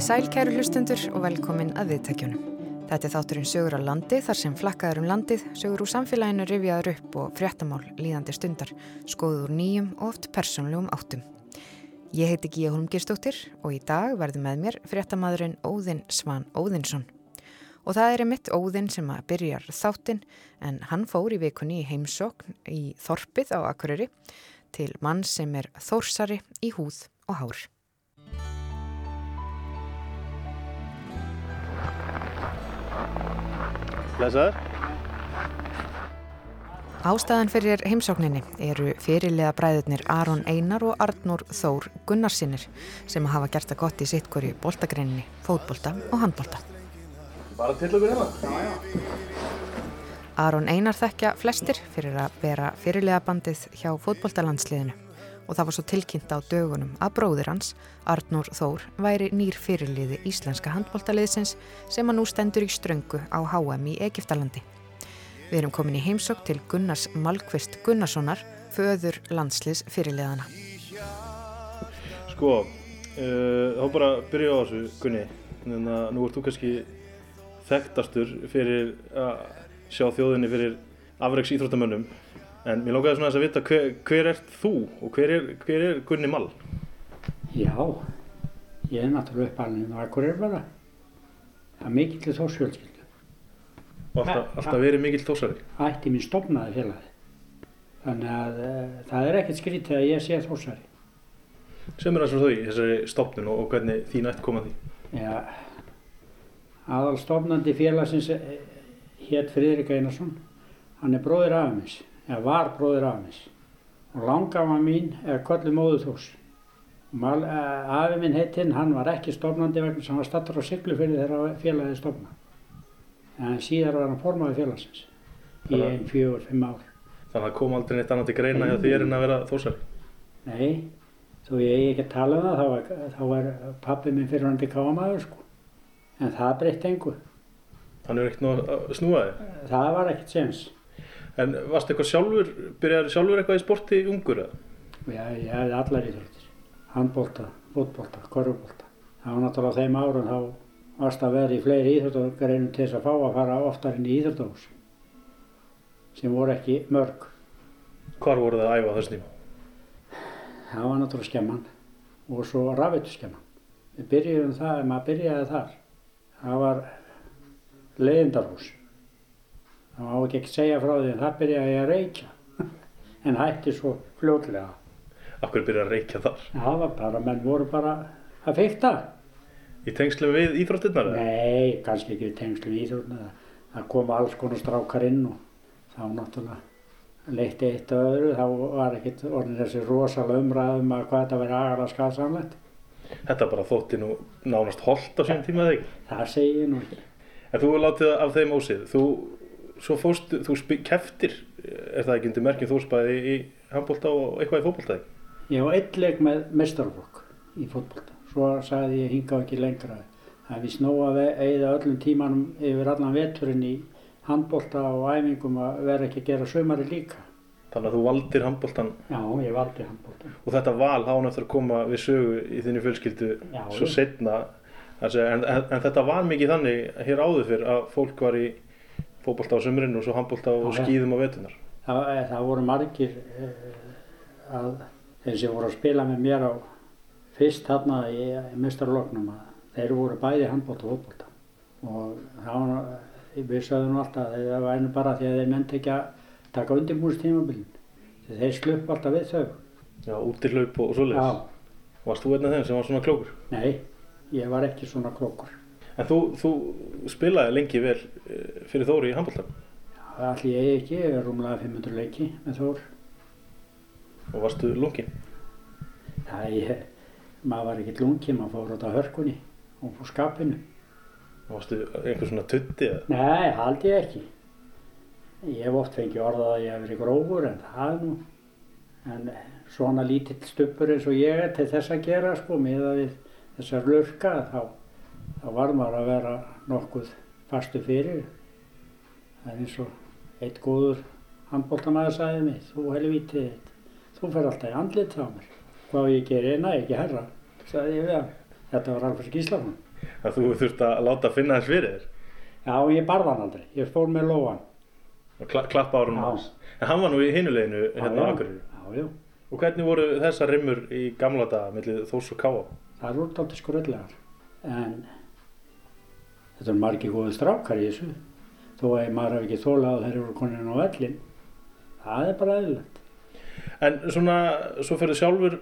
Komið sæl kæru hlustundur og velkomin að viðtækjunum. Þetta er þátturinn sögur á landi þar sem flakkaður um landið, sögur úr samfélaginu rifjaður upp og fréttamál líðandi stundar, skoður úr nýjum og oft persónlegum áttum. Ég heiti Gíja Holmgirstóttir og í dag verður með mér fréttamadurinn Óðinn Svan Óðinsson. Og það er einmitt Óðinn sem að byrjar þáttinn en hann fór í vikunni í heimsókn í Þorpið á Akureyri til mann sem er þórsari í húð og hár. Blesaður. Ástæðan fyrir heimsókninni eru fyrirlega bræðurnir Aron Einar og Arnur Þór Gunnarsinnir sem hafa gert það gott í sittkori bóltagreininni, fótbólta og handbólta. Bara til okkur hérna. Aron Einar þekkja flestir fyrir að vera fyrirlega bandið hjá fótbóltalandsliðinu og það var svo tilkynnt á dögunum að bróðir hans, Arnur Þór, væri nýr fyrirliði íslenska handbóltaliðsins sem að nú stendur í ströngu á HM í Egiptalandi. Við erum komin í heimsók til Gunnars Malkvist Gunnarssonar, föður landsliðs fyrirliðana. Sko, uh, þá bara byrja á þessu, Gunni. Þannig að nú ert þú kannski þekktastur fyrir að sjá þjóðinni fyrir afreiks íþróttamönnum En mér lókaði svona þess að vita hver, hver er þú og hver er, hver er Gunni Mall? Já, ég er náttúrulega uppalinn og akkur er bara. Það er mikill til þórsfjölskyldu. Og alltaf, alltaf verið mikill þósari? Ætti mín stopnaði félagi. Þannig að uh, það er ekkert skrítið að ég sé þórsari. Sem er það svo þau í þessari stopnun og, og hvernig þín ætti komað því? Já, aðal stopnandi félagsins hétt Fridrik Einarsson. Hann er bróðir afumins eða var bróðir afnis og langafa mín er Kolli Móðuþús afi minn heitinn, hann var ekki stofnandi vegna sem hann var stattur á Siglufjörði þegar félagið stofna en síðar var hann formaði félagsins í einn, fjögur, fimm ár. Þannig að það kom aldrei neitt annað til greina hjá þér en að vera þósari? Nei, þó ég ekki að tala um það þá var, þá var pappi minn fyrirhandi káamaður sko. En það breytti engu. Þannig er ekkert nú að snúa þig? Það var ekkert séns En varst eitthvað sjálfur, byrjaði sjálfur eitthvað í sporti ungur eða? Já, ég hefði allar í þrjóttir. Handbólta, fótbólta, korfbólta. Það var náttúrulega þeim árun þá varst að vera í fleiri íþjóttargreinum til þess að fá að fara oftar inn í íþjóttarhús. Sem voru ekki mörg. Hvar voru það að æfa þess nýma? Það var náttúrulega skemman og svo rafittu skemman. Við byrjuðum það, ef maður byrjaði þar, það var leiðindarhús það má ekki segja frá því en það byrjaði að reykja. En hætti svo fljóðlega Akkur byrjaði að reykja þar? Það var bara, menn voru bara að fyrta Í tengslu við íþróttirnar? Nei, kannski ekki í tengslu við íþróttirnar. Það kom alls konar strákar inn og þá náttúrulega leitti eitt og öðru, þá var ekkert orðin þessi rosalega umræðum að hvað þetta verið aðalega skadsamlegt Þetta bara þótti nú nánast holdt á sín tíma þegar? Það segi ég nú ekki. En þú látið af þeim ósið, þú svo fóst, þú keftir, er það ekki undir merkjum þú spæði í handbólta og eitthvað í fótbóltaði? Ég var eitt leik með mestarflokk í fótbólta, svo sagði ég hinga ekki lengra. Það er vist nóg að eigða öllum tímanum yfir allan veturinn í handbólta og æfingum að vera ekki að gera sömari líka. Þannig að þú valdir handbóltan? Já, ég valdi handbóltan. Og þetta val hán eftir að koma við sögu í þinni fjölskyldu Já, svo setna, en, en, en þetta var mikið þannig hér áður fyrr að fólk var í fókbólta á sömurinn og svo handbólta og skýðum á vetunar. Það, eh, það voru margir eh, að þeir sem voru að spila með mér á fyrst þarna í mestarloknum að þeir voru bæði handbólta og fókbólta og það var, við sögðum alltaf að það einu bara því að þeir ment ekki að taka undirbúinstímabilin þeir slupp alltaf við þau. Já, útilaupp og, og svoleiðis. Já. Varst þú einn af þeim sem var svona klókur? Nei, ég var ekki svona klókur. En þú, þú spilaði lengi vel eh, fyrir Þóri í handbóltan? Já, allir ég ekki, ég er rúmlega 500 leiki með Þór. Og varstu lungin? Ég, maður var ekki lungin, maður fór út á hörkunni og fór skapinu. Og varstu einhver svona tutti eða? Nei, haldi ég ekki. Ég hef oft fengið orðað að ég hef verið grófur en það er nú. En svona lítill stupur eins og ég er til þess að gera sko, með að við þessar lurka þá þá var maður að vera nokkuð fastu fyrir. Það er eins og eitt góður handbóltamæður sagði mig, þú helvítið þú fer alltaf í andlit á mér. Hvað ég gerir, næ, ekki herra, sagði ég við hann. Þetta var Alfred Gíslason. að þú þurft að láta finna þess fyrir þér Já, ég barða hann aldrei. Ég fór með lóan. og kla klappa árunum hans. En hann var nú í hinuleginu hérna á Akureyri. já, já. Og hvernig voru þessar rimmur í gamla daga millið Þórs og Káa? Það eru alltaf skröldlegar. En þetta er margir góði strákar í þessu. Þó að maður hafi ekki þólað að þeir eru konin á vellin. Það er bara eðlilegt. En svona, svo ferðu sjálfur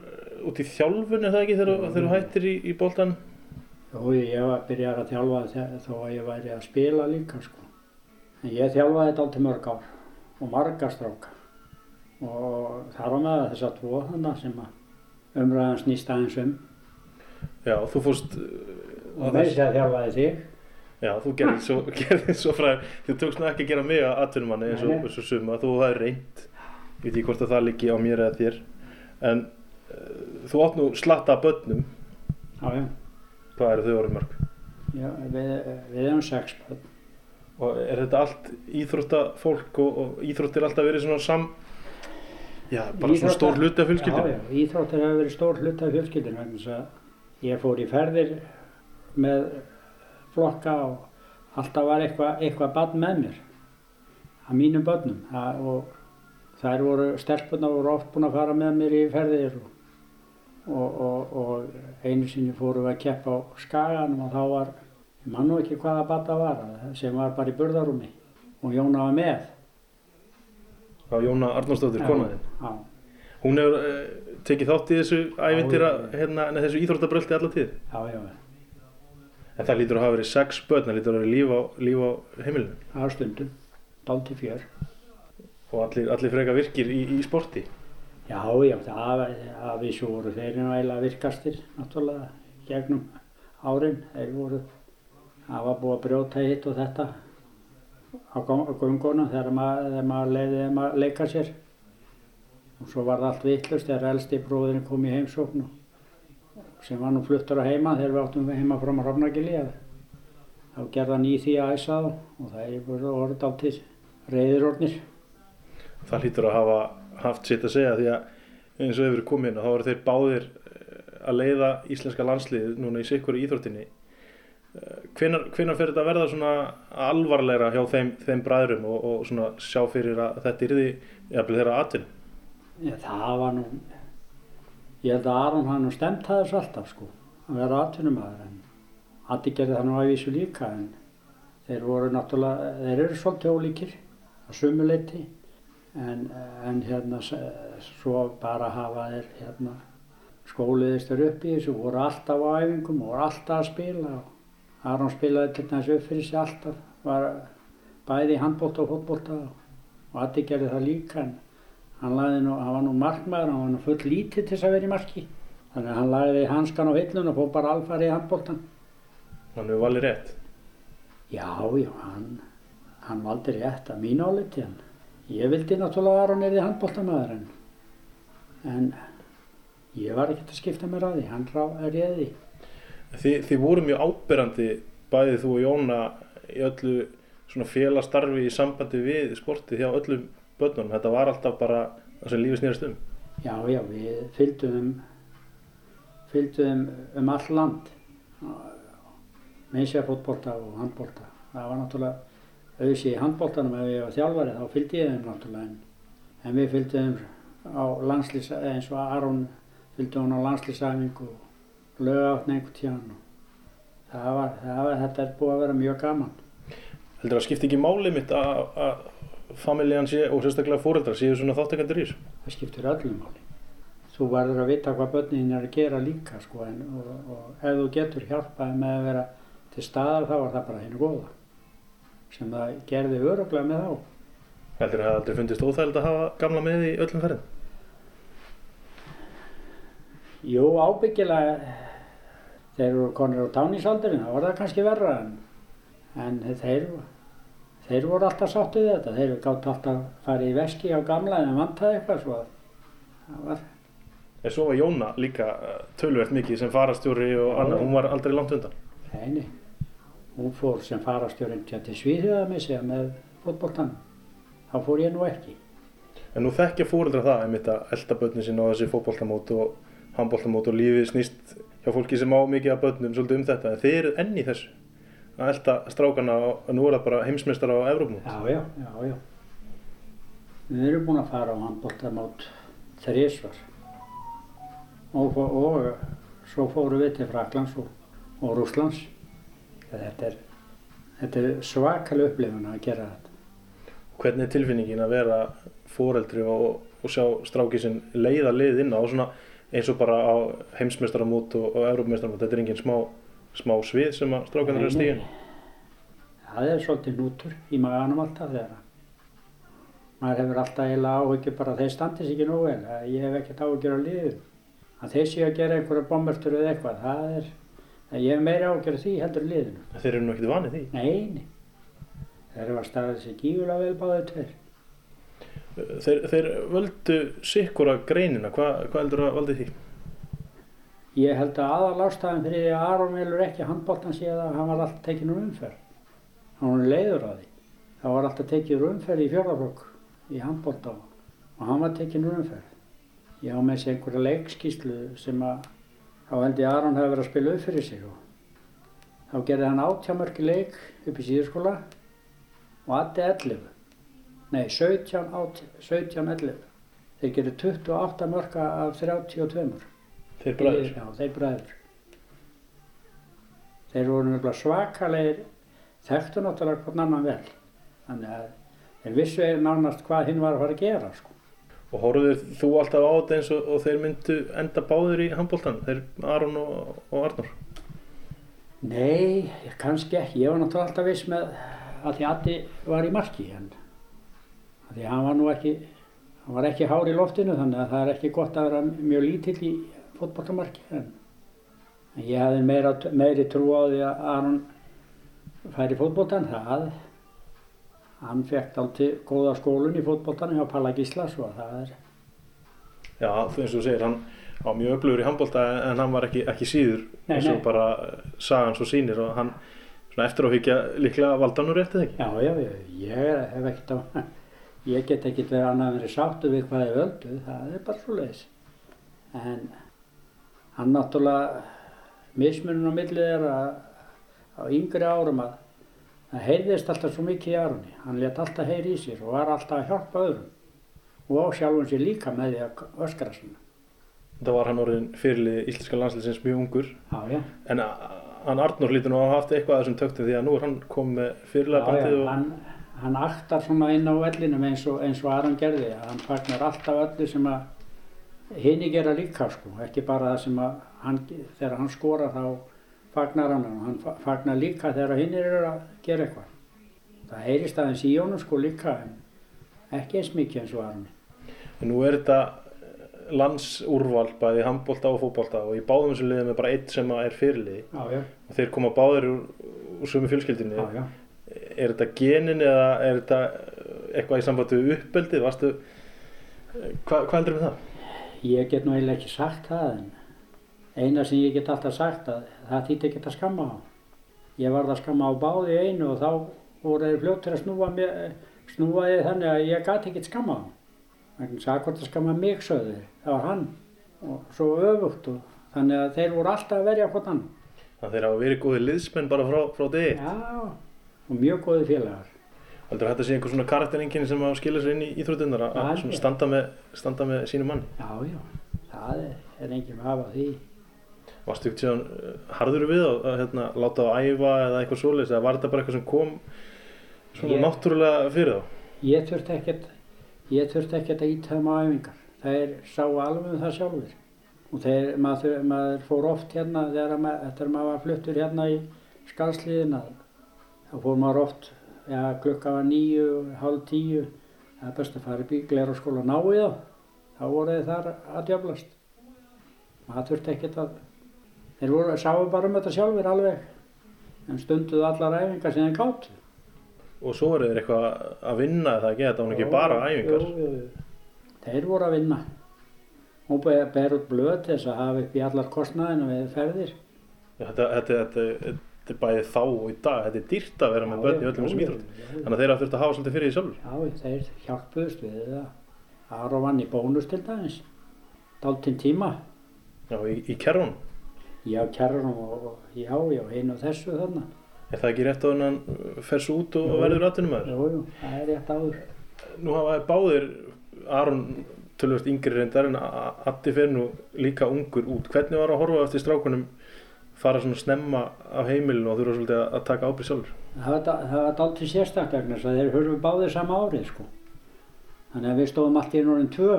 út í þjálfun, er það ekki, þegar, þegar þú hættir í, í boltan? Jó, ég var að byrja að þjálfa þó að ég væri að spila líka, sko. En ég þjálfaði þetta alltaf mörg ár og marga stráka. Og þar á með þess að tvo þannig sem að umræðan snýst aðeins um. Já, þú fórst... á Og með þess að þjálfaði þig. Já, þú gerðið svo, svo fræð, þú tókst nú ekki að gera mig að atvinnumanni eins og, og suma, þú það er reynd, ég veit ekki hvort að það liggi á mér eða þér, en uh, þú átt nú slatta af börnum, Já, já. hvað eru þau orðið mörg? já við, við erum sex börn. Og er þetta allt íþróttafólk og, og íþróttir alltaf verið svona sam, já, bara svona Íþrótta- stór hluti af Já, fjölskyldinu? já, íþróttir hefur verið stór hluti af fjölskyldinu vegna þess að ég fór í ferðir með flokka og alltaf var eitthvað eitthva barn með mér. Að mínum börnum. Það, og þær voru stelpunar voru oft búin að fara með mér í ferðir og, og, og, og einu sinni fórum við að keppa á skaganum og þá var ég man nú ekki hvaða barn það var sem var bara í burðarúmi og Jóna var með. Já, Jóna Arnórsdóttir, konaðinn. Hún hefur uh, tekið þátt í þessu ævintýra, hérna, þessu íþróttabröldi alla tíð. já, já, En það lítur að hafa verið sex börn, það lítur að hafa verið líf á, líf á heimilinu. það var stundum dálítið fjör Og allir, allir freka virkir í, í sporti. Já, já, það að við svo voru þeir nú eiginlega virkastir, náttúrulega, gegnum árin. Þeir voru, það var búið að brjóta hitt og þetta á gungunum þegar maður, þegar maður leiði þeim að leika sér. Og svo var það allt vittlust þegar elsti bróðurinn kom í heimsókn og- sem var nú fluttur á heima þegar við áttum heima frá Hrafnagili að þá gerði hann í því að æsa þá og það er bara orðið áltið reyðirornir. Það lítur að hafa haft sitt að segja því að eins og hefur komið inn og þá eru þeir báðir eh, að leiða íslenska landsliðið núna í sikkur í íþróttinni. Hvenar, hvenar fer þetta að verða svona alvarlegra hjá þeim, þeim bræðrum og, og svona sjá fyrir að þetta yrði jafnvel þeirra atvinni? Já, það var nú, ég held að Aron hann stemt það þessu alltaf sko, að vera atvinnumæður en Addi gerði það nú að vísu líka en þeir voru náttúrulega, þeir eru svolítið ólíkir að sumuleiti en, en hérna svo bara hafa þeir hérna skóliðist þeir upp í þessu, voru alltaf á æfingum, voru alltaf að spila og Aron spilaði til þess upp fyrir sig alltaf, var bæði handbólta og fótbólta og Addi gerði það líka en hann, nú, hann var nú markmaður, hann var nú full lítið til þess að vera í marki. Þannig að hann lagði hanskan á hillun og fór bara alfari í handbóltan. Hann hefur valið rétt. Já, já, hann, hann valdi rétt að mínu áliti hann. Ég vildi náttúrulega að Aron er í handbóltamæður en, en ég var ekkert að skipta mér að því, hann er ég því. Þi, þið voru mjög ábyrrandi bæðið þú og Jóna í öllu svona félagstarfi í sambandi við sportið hjá öllum börnunum. Þetta var alltaf bara það sem lífið snýrast um. Já, já, við fylgdum um, fylgdum um all land, meðsja fótbolta og handbolta. Það var náttúrulega auðvitað í handboltanum ef ég var þjálfari þá fylgdi ég þeim náttúrulega en, en við fylgdum á landslýs, eins og Aron fylgdi hún á landslýsæfingu og lögáttn einhvern tíðan og það var, það var, þetta er búið að vera mjög gaman. Heldur það skipti ekki máli mitt að familjan sé og sérstaklega fóreldrar séu svona þáttakandur í þessu? Það skiptir öllum máli. Þú verður að vita hvað börnin er að gera líka sko en, og, og ef þú getur hjálpað með að vera til staðar þá var það bara henni góða sem það gerði öruglega með þá. Heldur það aldrei fundist óþægild að hafa gamla með í öllum ferðin? Jú, ábyggilega þeir eru konur á tánísaldurinn, þá var það kannski verra en, en þeir, þeir voru alltaf sáttið þetta. Þeir gátt alltaf farið í veski á gamla en vantaði eitthvað svo að það var En svo var Jóna líka uh, tölvert mikið sem farastjóri og Já. annað, hún var aldrei langt undan. Nei, nei. Hún fór sem farastjórinn til til Svíðjóða með fótboltan. Þá fór ég nú ekki. En nú þekkja fóreldrar það einmitt að elda börnin sinna á þessi fótboltamót og handboltamót og lífið snýst hjá fólki sem á mikið af börnum svolítið um þetta en þeir eru enn í þessu að elda strákana og nú er það bara heimsmeistar á Evrópum Já, já, já, já. Við erum búin að fara á handbóltamót þrísvar og, og svo fórum við til Fraklands og, og Rúslands. Þetta er, þetta er svakalega upplifun að gera þetta. hvernig er tilfinningin að vera foreldri og, og sjá stráki sem leiða lið inn á svona eins og bara á heimsmeistaramót og, og Evrópumeistaramót þetta er engin smá, smá svið sem að strákanir eru að stíðin Það er svolítið nútur í maganum alltaf þegar að maður hefur alltaf eiginlega áhyggjur bara að þeir standi sér ekki nógu vel. að Ég hef ekkert áhyggjur á liðum. Að þeir séu að gera einhverja bombertur eða eitthvað, það er, að ég hef meiri áhyggjur af því heldur liðinu. þeir eru nú ekkert vanið því Nei, nei. Þeir eru að staða þessi gífulega vel báðið tveir. þeir, þeir völdu sikkura greinina hvað hva heldur að valdi því? Ég held að aðal ástæðan fyrir því að Aron velur ekki handbóltan sé að hann var alltaf tekinn úr umferð. Hann var leiður á því. Það var alltaf tekinn úr umferð í fjörðarflokk í handbólta og hann var tekinn úr umferð. Ég á með sér einhverja leikskíslu sem að þá held ég að Aron hefði verið að spila upp fyrir sig og þá gerði hann átjámörki leik upp í síðurskóla og addi 11. Nei, 17, 18, 17 11. Þeir gerði 28 mörka af 32 mörk. Þeir bræður Já, þeir bræður. Þeir voru nefnilega svakalegir, þekktu náttúrulega hvern annan vel. Þannig að þeir vissu eða nánast hvað hinn var að fara að gera, sko. og horfður þú alltaf á þetta eins og, og þeir myndu enda báður í handbóltan þeir Aron og, og Arnór Nei, kannski ekki. Ég var náttúrulega alltaf viss með að því Addi var í marki, en því hann var nú ekki, hann var ekki hár í loftinu, þannig að það er ekki gott að vera mjög lítill í fótbollamarki, en, en ég hafði meira, meiri trú á því að Aron færi fótboltan, það, hann fekk alltaf góða skólun í fótboltan hjá Palla Gíslas og það er, Já, eins og segir, hann var mjög öflugur í handbólta en hann var ekki, ekki síður Nei, eins og nei. bara sagan svo sýnir og hann svona eftir á higgja líklega valda nú rétt eða ekki já, já, já, ég hef ekkert á, ég get ekkert verið annað verið sáttu við hvað ég völdu, það er bara svo leiðis. En hann náttúrulega, mismunum á millið er að á yngri árum að það heyrðist alltaf svo mikið í Aroni. Hann let alltaf heyri í sér og var alltaf að hjálpa öðrum og á sjálfum sér líka með því að öskra svona. Þetta var hann orðin fyrirlið íslenska landsliðsins mjög ungur Já, já. en hann Arnór lítur nú að hafa haft eitthvað að þessum töktum því að nú er hann komið fyrirlega bandið og hann, hann aktar svona inn á vellinum eins og, eins og Aron gerði. Hann fagnar alltaf öllu sem að hinni gera líka sko. Ekki bara það sem að hann, þegar hann skorar þá fagnar hann. og Hann fa- fagnar líka þegar hinn eru að gera eitthvað. Það heyrist aðeins í honum sko líka en ekki eins mikið eins og Aron. en nú er þetta eh, landsúrval bæði handbólta og fótbólta og í báðum þessum liðum er bara eitt sem að er fyrirliði Já, já, og þeir koma báðir úr, úr sömu fjölskyldinni já, já. er þetta genin eða er þetta eh, eitthvað í sambandi við uppeldið varstu eh, hva, hvað heldur við það? Ég get nú eiginlega ekki sagt það en eina sem ég get alltaf sagt að það þýtti ekki að skamma á. Ég varð að skamma á báði einu og þá voru þeir fljóttir að snúa, mér, snúa því þannig að ég gati ekkert skamma á. Þannig að hvort að skamma mig sögðu þeir, það var hann og svo öfugt og þannig að þeir voru alltaf að verja hvort hann. Það þeir hafa verið góði liðsmenn bara frá, frá degi Já, og mjög góði félagar. Heldur þetta sé einhver svona karakteringin sem að skilja sér inn í íþróttinnar að standa með, standa með sínu manni Já, já, það er, er enginn að hafa því. Varstu ekkert síðan eh, harður við að, hérna, láta á æfa eða eitthvað svoleiðis eða var þetta bara eitthvað sem kom svona Ég- náttúrulega fyrir þá? Ég þurfti ekkert, ég þurfti ekkert að íta þeim á æfingar. Þeir sáu alveg um það sjálfur. Og þeir, maður, maður fór oft hérna, þegar maður, maður var fluttur hérna í skalsliðina, þá fór maður oft, já, klukka var nýju, hálf tíu, það er best að fara í gler og skóla ná í þá. Þá voru þeir þar að djöflast. Maður þurfti ekkert að, þeir voru, sáu bara um þetta sjálfur alveg, en stunduðu allar æfingar sem þeir gáttu. Og svo eru þeir eitthvað að vinna eða ekki, þetta var ekki bara æfingar. Jú, jú. Þeir voru að vinna. Hún ber, út blöð þess að hafa upp í allar kostnaðinu við ferðir. Þetta, þetta, þetta, þetta er bæði þá og í dag, þetta er dýrt að vera með börn í öllum þessum íþróttum. Þannig að þeir hafa þurft að hafa svolítið fyrir því sjálfur. Já, þeir hjálpuðust við það. Aron vann í bónus til dæmis. Dáltinn tíma. Já, í, í kerrun. Já, kærrum og, já, já, einu og þessu þarna. Er það ekki rétt á hann hann fer svo út og Jú. verður atvinnum maður? Jú, jú, það er rétt áður. Nú hafa þið báðir, Aron tölvöld yngri reyndar en A- Addi fer nú líka ungur út. Hvernig var að horfa eftir strákunum fara svona snemma af heimilinu og þurfa svolítið að- taka ábyrgð sjálfur? Það var, da- það var dálítið sérstaklega þeir hurfu báðir sama árið, sko. Þannig að við stóðum allt í núrin tvö.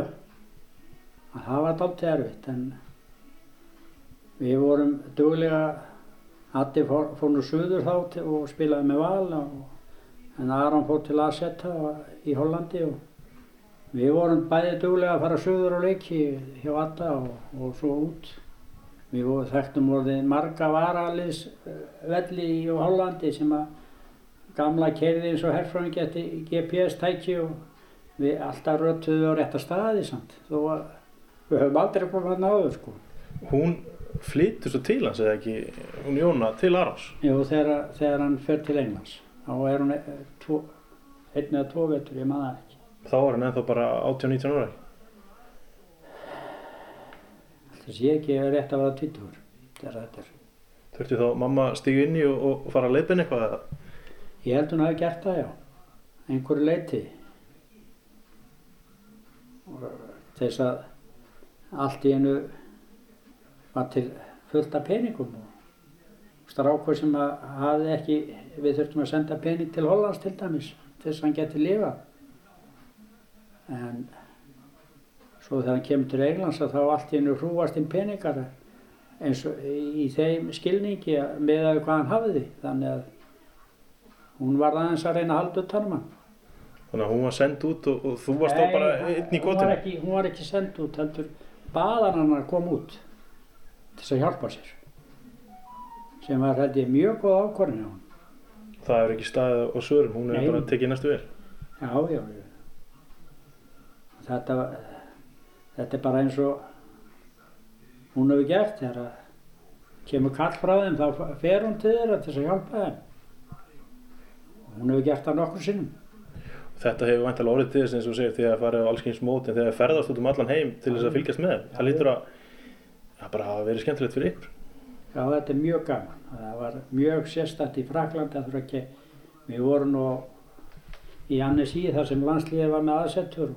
Að það var dálítið erfitt, en við vorum duglega, Addi fór, fór nú suður þá og spilaði með val og, en Aron fór til Asetta í Hollandi og við vorum bæði duglega að fara suður á leiki hjá Adda og, og svo út. Við þekktum orðið marga varaliðs velli í Hollandi sem að gamla kerði eins og herfröðin geti GPS-tæki og við alltaf rötuðu á rétta staði samt. Þó að við höfum aldrei komið að náðu sko. Hún flytur svo til hans eða ekki, hún Jóna, til Arons. Jú, þegar, þegar hann fer til Englands. Þá er hún eh, tvo, einn eða tvo vetur, ég maður það ekki. Þá var hann ennþá bara 18-19 ára. Það sé ekki rétt að vera tvittur þegar þetta er. Þurfti þá mamma stígu inn í og, og fara að leiðbinn eitthvað eða? Ég held hún hafi gert það, já. Einhverju leiti. Þess að allt í einu var til fullt af peningum og strákur sem að hafði ekki, við þurftum að senda pening til Hollands til dæmis, þess að hann geti lifa. En svo þegar hann kemur til Englands að þá allt í einu hrúast inn peningar eins og í þeim skilningi að- með að hvað hann hafði. Þannig að hún var aðeins að reyna að halda utanum hann. Þannig að hún var send út og, og þú varst þá bara einn í gotinu. ekki, hún var ekki send út, heldur baðan hann að koma út til þess að hjálpa sér. Sem var held ég mjög góð ákvörðin á hann. Það er ekki staðið á svörum, hún er Nei. bara tekið næstu vel. Já, já, já. Þetta, var- þetta er bara eins og hún hefur gert þegar að kemur kall frá þeim þá fer hún til þeirra til þess að hjálpa þeim. Hún hefur gert það nokkur sinnum. Þetta hefur vantilega orðið til þess eins og segir þegar það farið á alls kyns mót en þegar það ferðast út um allan heim til þess að fylgjast með þeim. Það lítur að það bara hafa verið skemmtilegt fyrir ykkur. Já, þetta er mjög gaman. Það var mjög sérstætt í Fraklandi að við vorum nú í Annesí þar sem landsliðið var með aðsettur.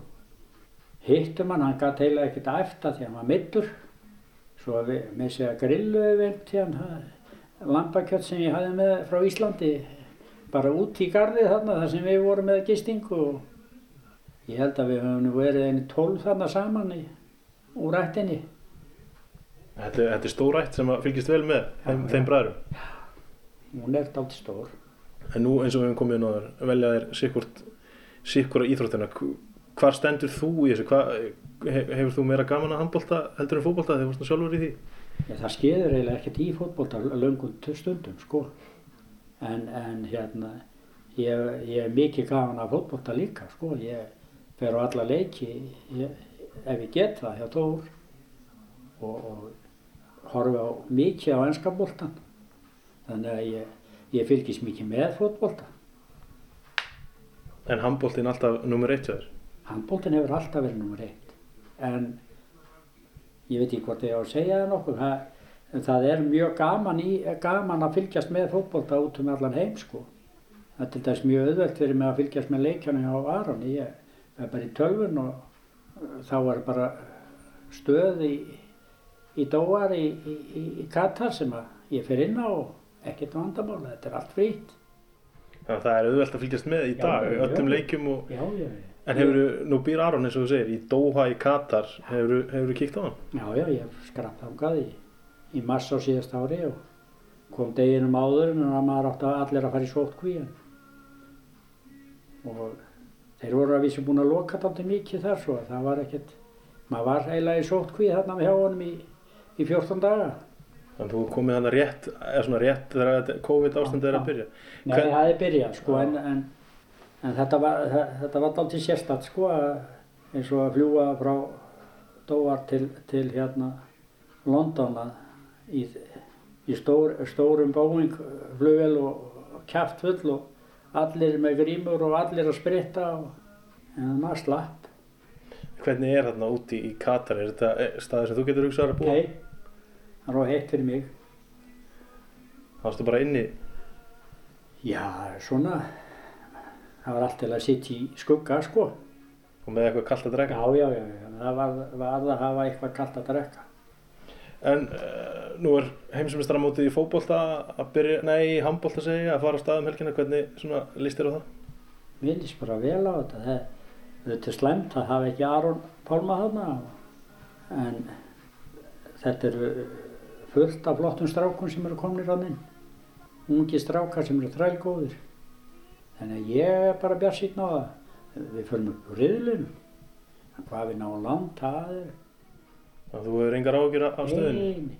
Hittum hann, hann gæti heila ekkert að efta því hann var middur. Svo sig að til hann lambakjött sem ég hafði með frá Íslandi. Bara út í gardið þarna þar sem við vorum með gistingu og ég held að við höfum verið einu tólf þarna saman í, úr rættinni. Þetta, þetta er stórætt sem að fylgjast vel með þeim, Já, þeim já. bræðurum. Hún er dátt stór. En nú eins og við hefum komið inn á þér, velja þér sikkurt, sikkura íþróttina. Hv- Hvar stendur þú í þessu? Hva, he- hefur þú meira gaman að handbolta heldur en fótbolta þegar þú varst sjálfur í því? Já, það skeður eiginlega ekkert í fótbolta löngum stundum, sko. En, en hérna, ég, ég er mikið gaman af fótbolta líka, sko. Ég fer á alla leiki, ég, ef ég get það, hjá Tór. Og, og horfi á mikið á ennska boltan. Þannig að ég, ég fylgist mikið með fótbolta. En handboltin alltaf nummer eitt þér. Handboltin hefur alltaf verið nummer eitt. En ég veit ekki hvort ég á að segja það nokkuð. En það er mjög gaman, í, gaman að fylgjast með fótbolta út um allan heim sko. Það er til dæs mjög auðvelt fyrir mig að fylgjast með leikjana hjá Aron. Ég er bara í tölvun og uh, þá er bara stöð í, í Dóar í, í, Katar sem að ég fer inn á og ekkert vandamál. Þetta er allt frýtt. Það er auðvelt að fylgjast með í dag, já, öllum já. leikjum og... Já. En hefur nú býr Aron eins og þú segir, í Doha í Katar, hefur þú kíkt á hann? Já, já, ég skrapp þangað í, í mars á síðast ári og kom deginum áður en að maður átti að allir að fara í sótkvíjan. Og þeir voru að vísu búin að loka þátti mikið þar svo að það var ekkert, maður var eiginlega í sótkví þarna með hjá honum í, í 14 daga. Þannig að þú komið hann rétt, eða svona rétt þegar þetta COVID ástandið er að byrja. Nei, Hvern- það er byrjað sko en, en, en þetta var, þe- þetta var dálítið sérstætt sko að, eins og að fljúa frá Dóvar til, til hérna London að í, í stór, stórum Boeing flugvel og, kjaft full og allir með grímur og allir að spritta og, en maður slapp. Hvernig er þarna úti í Katar? Er þetta staðið sem þú getur hugsað að búa? Nei, það var heitt fyrir mig. Það varstu bara inni? Já, svona, það var alltaf að sitja í skugga, sko. Og með eitthvað kallt að drekka? Já, já, já, já. það var, var að hafa eitthvað kallt að drekka. En uh, nú er heimsumistaramótið í fókbólta að byrja, nei, í handbólta segja, að fara á staðum helgina, hvernig svona líst þér á það? Mér líst bara vel á þetta. Það, þetta er slemt að hafa ekki Aron Pálma þarna, en þetta er fullt af flottum strákun sem eru komnir á þinn. Ungi strákar sem eru þrælgóðir. Þannig að ég er bara bjart síðan á það. Við förum upp úr riðlinu. Hvað við náum langt, það er... Að þú hefur engar ágjur af stöðinu? Nei,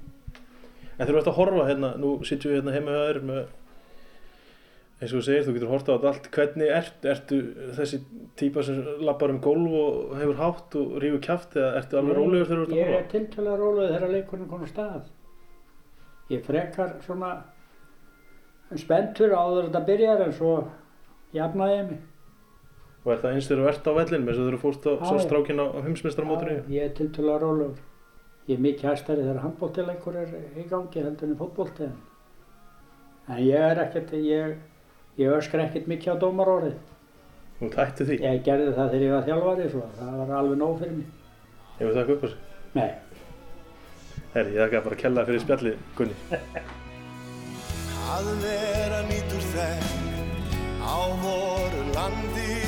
En þú ert að horfa hérna, nú sitjum við hérna heima hjá þér með, eins og þú segir, þú getur horta á þetta allt, hvernig ert, ertu þessi típa sem lappar um gólf og hefur hátt og rífur kjáft eða ertu alveg rólegur þegar þú ert að Ég er horfa? tiltölulega rólegur þegar leikurinn á stað. Ég frekar svona spenntur áður en þetta byrjar en svo jafnaði ég mig. Og er það eins þegar þú ert á vellinum eins og þú fórst á strákin á heimsmeistarmótinu? Já, Ég er tiltölulega rólegur. Ég er mikið hæstari þegar handbóltileikur er í gangi heldur en fótbólti. En ég er ekkert, ég, ég öskra ekkert mikið á dómarórið. Þú tættu því? Ég gerði það þegar ég var þjálfari svo það var alveg nóg fyrir mig. Hefur það ekki upp á sig? Nei, Herri, ég þakka bara að kella fyrir spjalli, Gunni. Á voru landi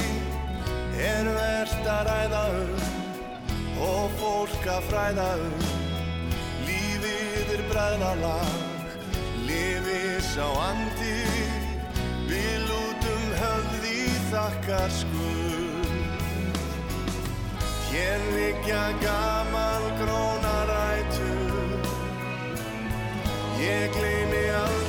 er verst að ræða um og fólk að fræða um. Lífið er bræðnalag, lifið sá andi Við lútum höfði þakkar skuld. Hér liggja gamal gróna rætur Ég gleymi aldrei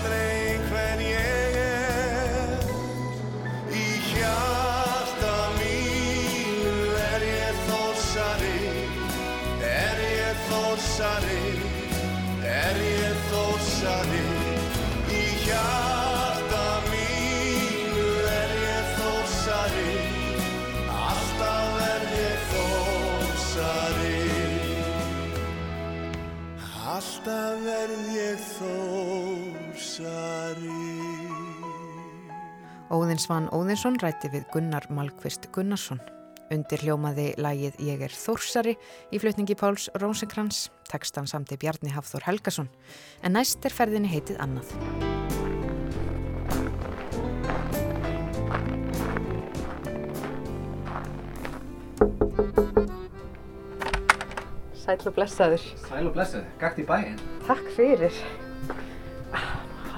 Alltaf verð ég þórsari Óðinsvann Óðinsson rætti við Gunnar Malkvist Gunnarsson. Undir hljómaði lagið Ég er Þórsari í flutningi Páls Rósenkrans, tekstan samti Bjarni Hafþór Helgason, en næst er ferðinni heitið annað. Sæl og blessaður. Sæl og blessuð, gakt í bæinn. Takk fyrir.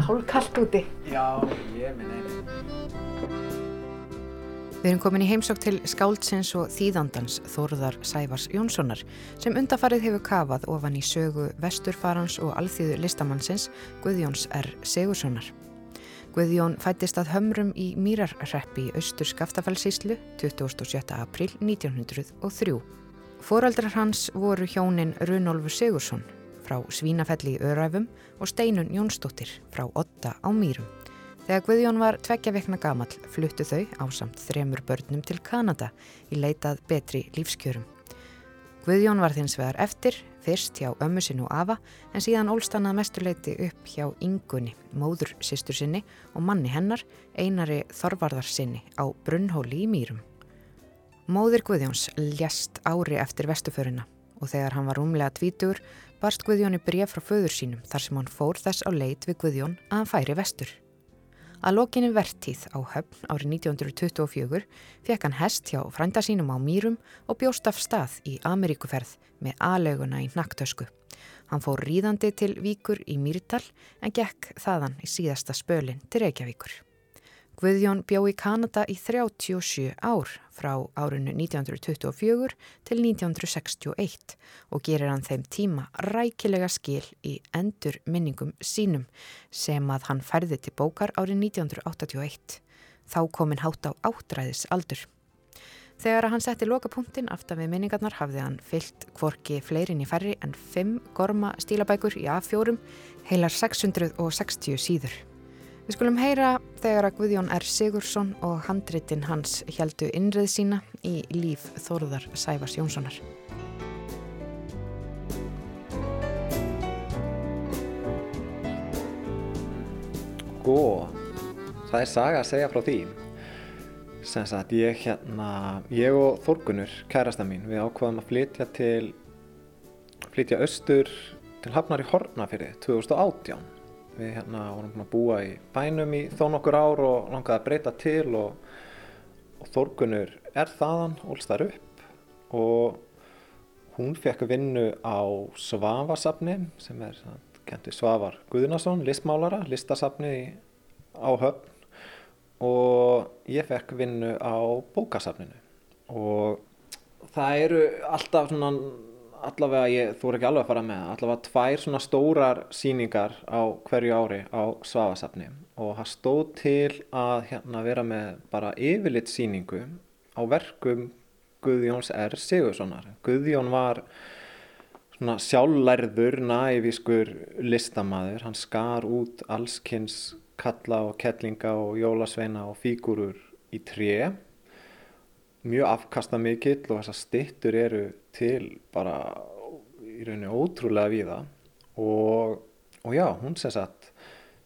Hálkallt úti. Já, ég minn einu. Við erum komin í heimsók til skáldsins og þýðandans Þórðar Sævars Jónssonar sem undafarið hefur kafað ofan í sögu vesturfarans og alþýðu listamannsins Guðjóns R. Segurssonar. Guðjón fættist að hömrum í Mýrarreppi í austur Skaftafellsíslu 27. april 1903. Fóraldrar hans voru hjónin Runolfur Segursson frá Svínafelli í Öræfum og Steinun Jónsdóttir frá Otta á Mýrum. Þegar Guðjón var tveggja vekna gamall fluttu þau á samt þremur börnum til Kanada í leitað betri lífskjörum. Guðjón var þins vegar eftir, fyrst hjá ömmu sinn og afa en síðan ólst hann að mestuleiti upp hjá Ingunni, móður sýstur sinni og manni hennar, einari Þorvarðar sinni á Brunnhóli í Mýrum. Móðir Guðjóns ljast ári eftir vestuföruna og þegar hann var rúmlega tvítur barst Guðjóni bref frá föður sínum þar sem hann fór þess á leit við Guðjón að hann færi vestur. Að lokinni vertíð á höfn árið 1924 fekk hann hest hjá frænda sínum á Mýrum og bjóst af stað í Ameríkuferð með aðlauguna í nakktösku. Hann fór ríðandi til Víkur í Mýrdal en gekk þaðan í síðasta spölin til Reykjavíkur. Guðjón bjó í Kanada í 37 ár frá árinu 1924 til 1961 og gerir hann þeim tíma rækilega skil í endur minningum sínum sem að hann færði til bókar árið 1981. Þá komin hátt á áttræðis aldur. Þegar hann setti lokapunktin aftan við minningarnar hafði hann fyllt kvorki fleirin í færri en 5 gorma stílabækur í A4, heilar 660 síður. Við skulum heyra þegar að Guðjón R. Sigursson og handritin hans heldu innrið sína í líf Þóruðar Sæfars Jónssonar. Sko, það er saga að segja frá því. Sem sagt, ég hérna, ég og Þorgunur, kærasta mín, við ákvaðum að flytja til, flytja austur til Hafnar í Hortnafyrði 2018. Við hérna vorum búin að búa í bænum í þó nokkur ár og langaði að breyta til og, og Þorgunur er þaðan, ólst þar upp og hún fekk vinnu á Svavasafni sem er kentu Svavar Guðnason, listmálara, listasafni á höfn og ég fekk vinnu á bókasafninu. Og það eru alltaf svona allavega ég, þú er ekki alveg að fara með það, allavega tvær svona stórar síningar á hverju ári á Svavasafni og það stóð til að hérna vera með bara yfirlit síningu á verkum Guðjóns R. Sigurssonar. Guðjón var svona sjálflærður, nævískur listamaður. Hann skar út allskins kalla og kettlinga og jólasveina og fígúrur í tré. Mjög afkastamikill og þessar styttur eru til bara í rauninni ótrúlega víða. Og, og já, hún sem sagt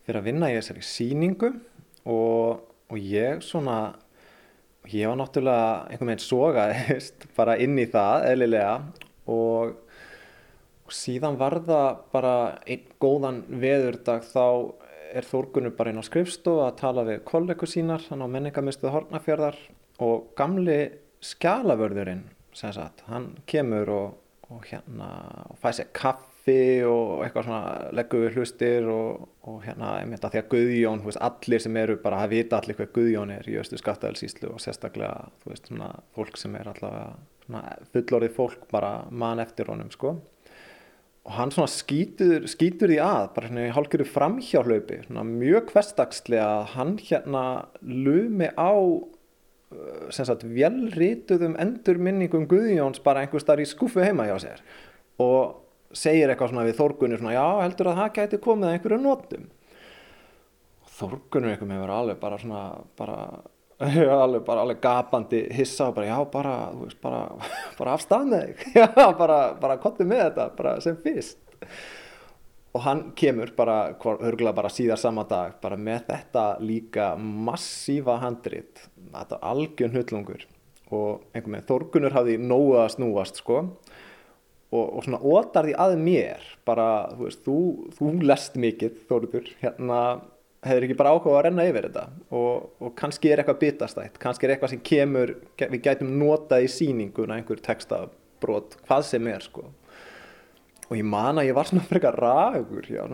fyrir að vinna í þessari sýningu og, og ég svona ég var náttúrulega einhvern veginn sogaðist bara inn í það eðlilega og, og síðan var það bara einn góðan veðurdag þá er Þórgunur bara inn á skrifstofu að tala við kollegur sínar hann á menningamistuð Hortnafjörðar og gamli skjalavörðurinn sem sagt, hann kemur og, og hérna og fæ sér kaffi og eitthvað svona leggur við hlustir og, og hérna einmitt að því að Guðjón, þú veist, allir sem eru bara að vita allir hvað Guðjón er í östu skattaðelsíslu og sérstaklega, þú veist, svona fólk sem er allavega svona fullorðið fólk bara mann eftir honum, sko. Og hann svona skýtur, skýtur því að bara svona í hálfgerðu framhjálaupi svona mjög hverstagslega að hann hérna lumi á velrituðum endurminningum Guðjóns bara einhvers þar í skúfu heima hjá sér og segir eitthvað svona við Þórgunni svona já heldur að það gæti komið að einhverju notum. Þórgunni eitthvað verið alveg bara svona bara alveg, bara alveg gapandi hissa og bara já bara, veist, bara, bara afstað með þig. Já bara, bara kontið með þetta sem fyrst og hann kemur bara hörgulega bara síðar sama dag bara með þetta líka massífa handrit. Þetta algjörn hullungur og einhvern veginn Þórgunur hafði nógu að snúast sko. Og, og svona ótar því að mér bara, þú veist, þú, þú lest mikið Þórður, hérna hefur ekki bara áhuga að renna yfir þetta? Og, og kannski er eitthvað bitastætt. Kannski er eitthvað sem kemur, við gætum notað í sýninguna einhver textabrót hvað sem er sko og ég man að ég var svona frekar ragur já,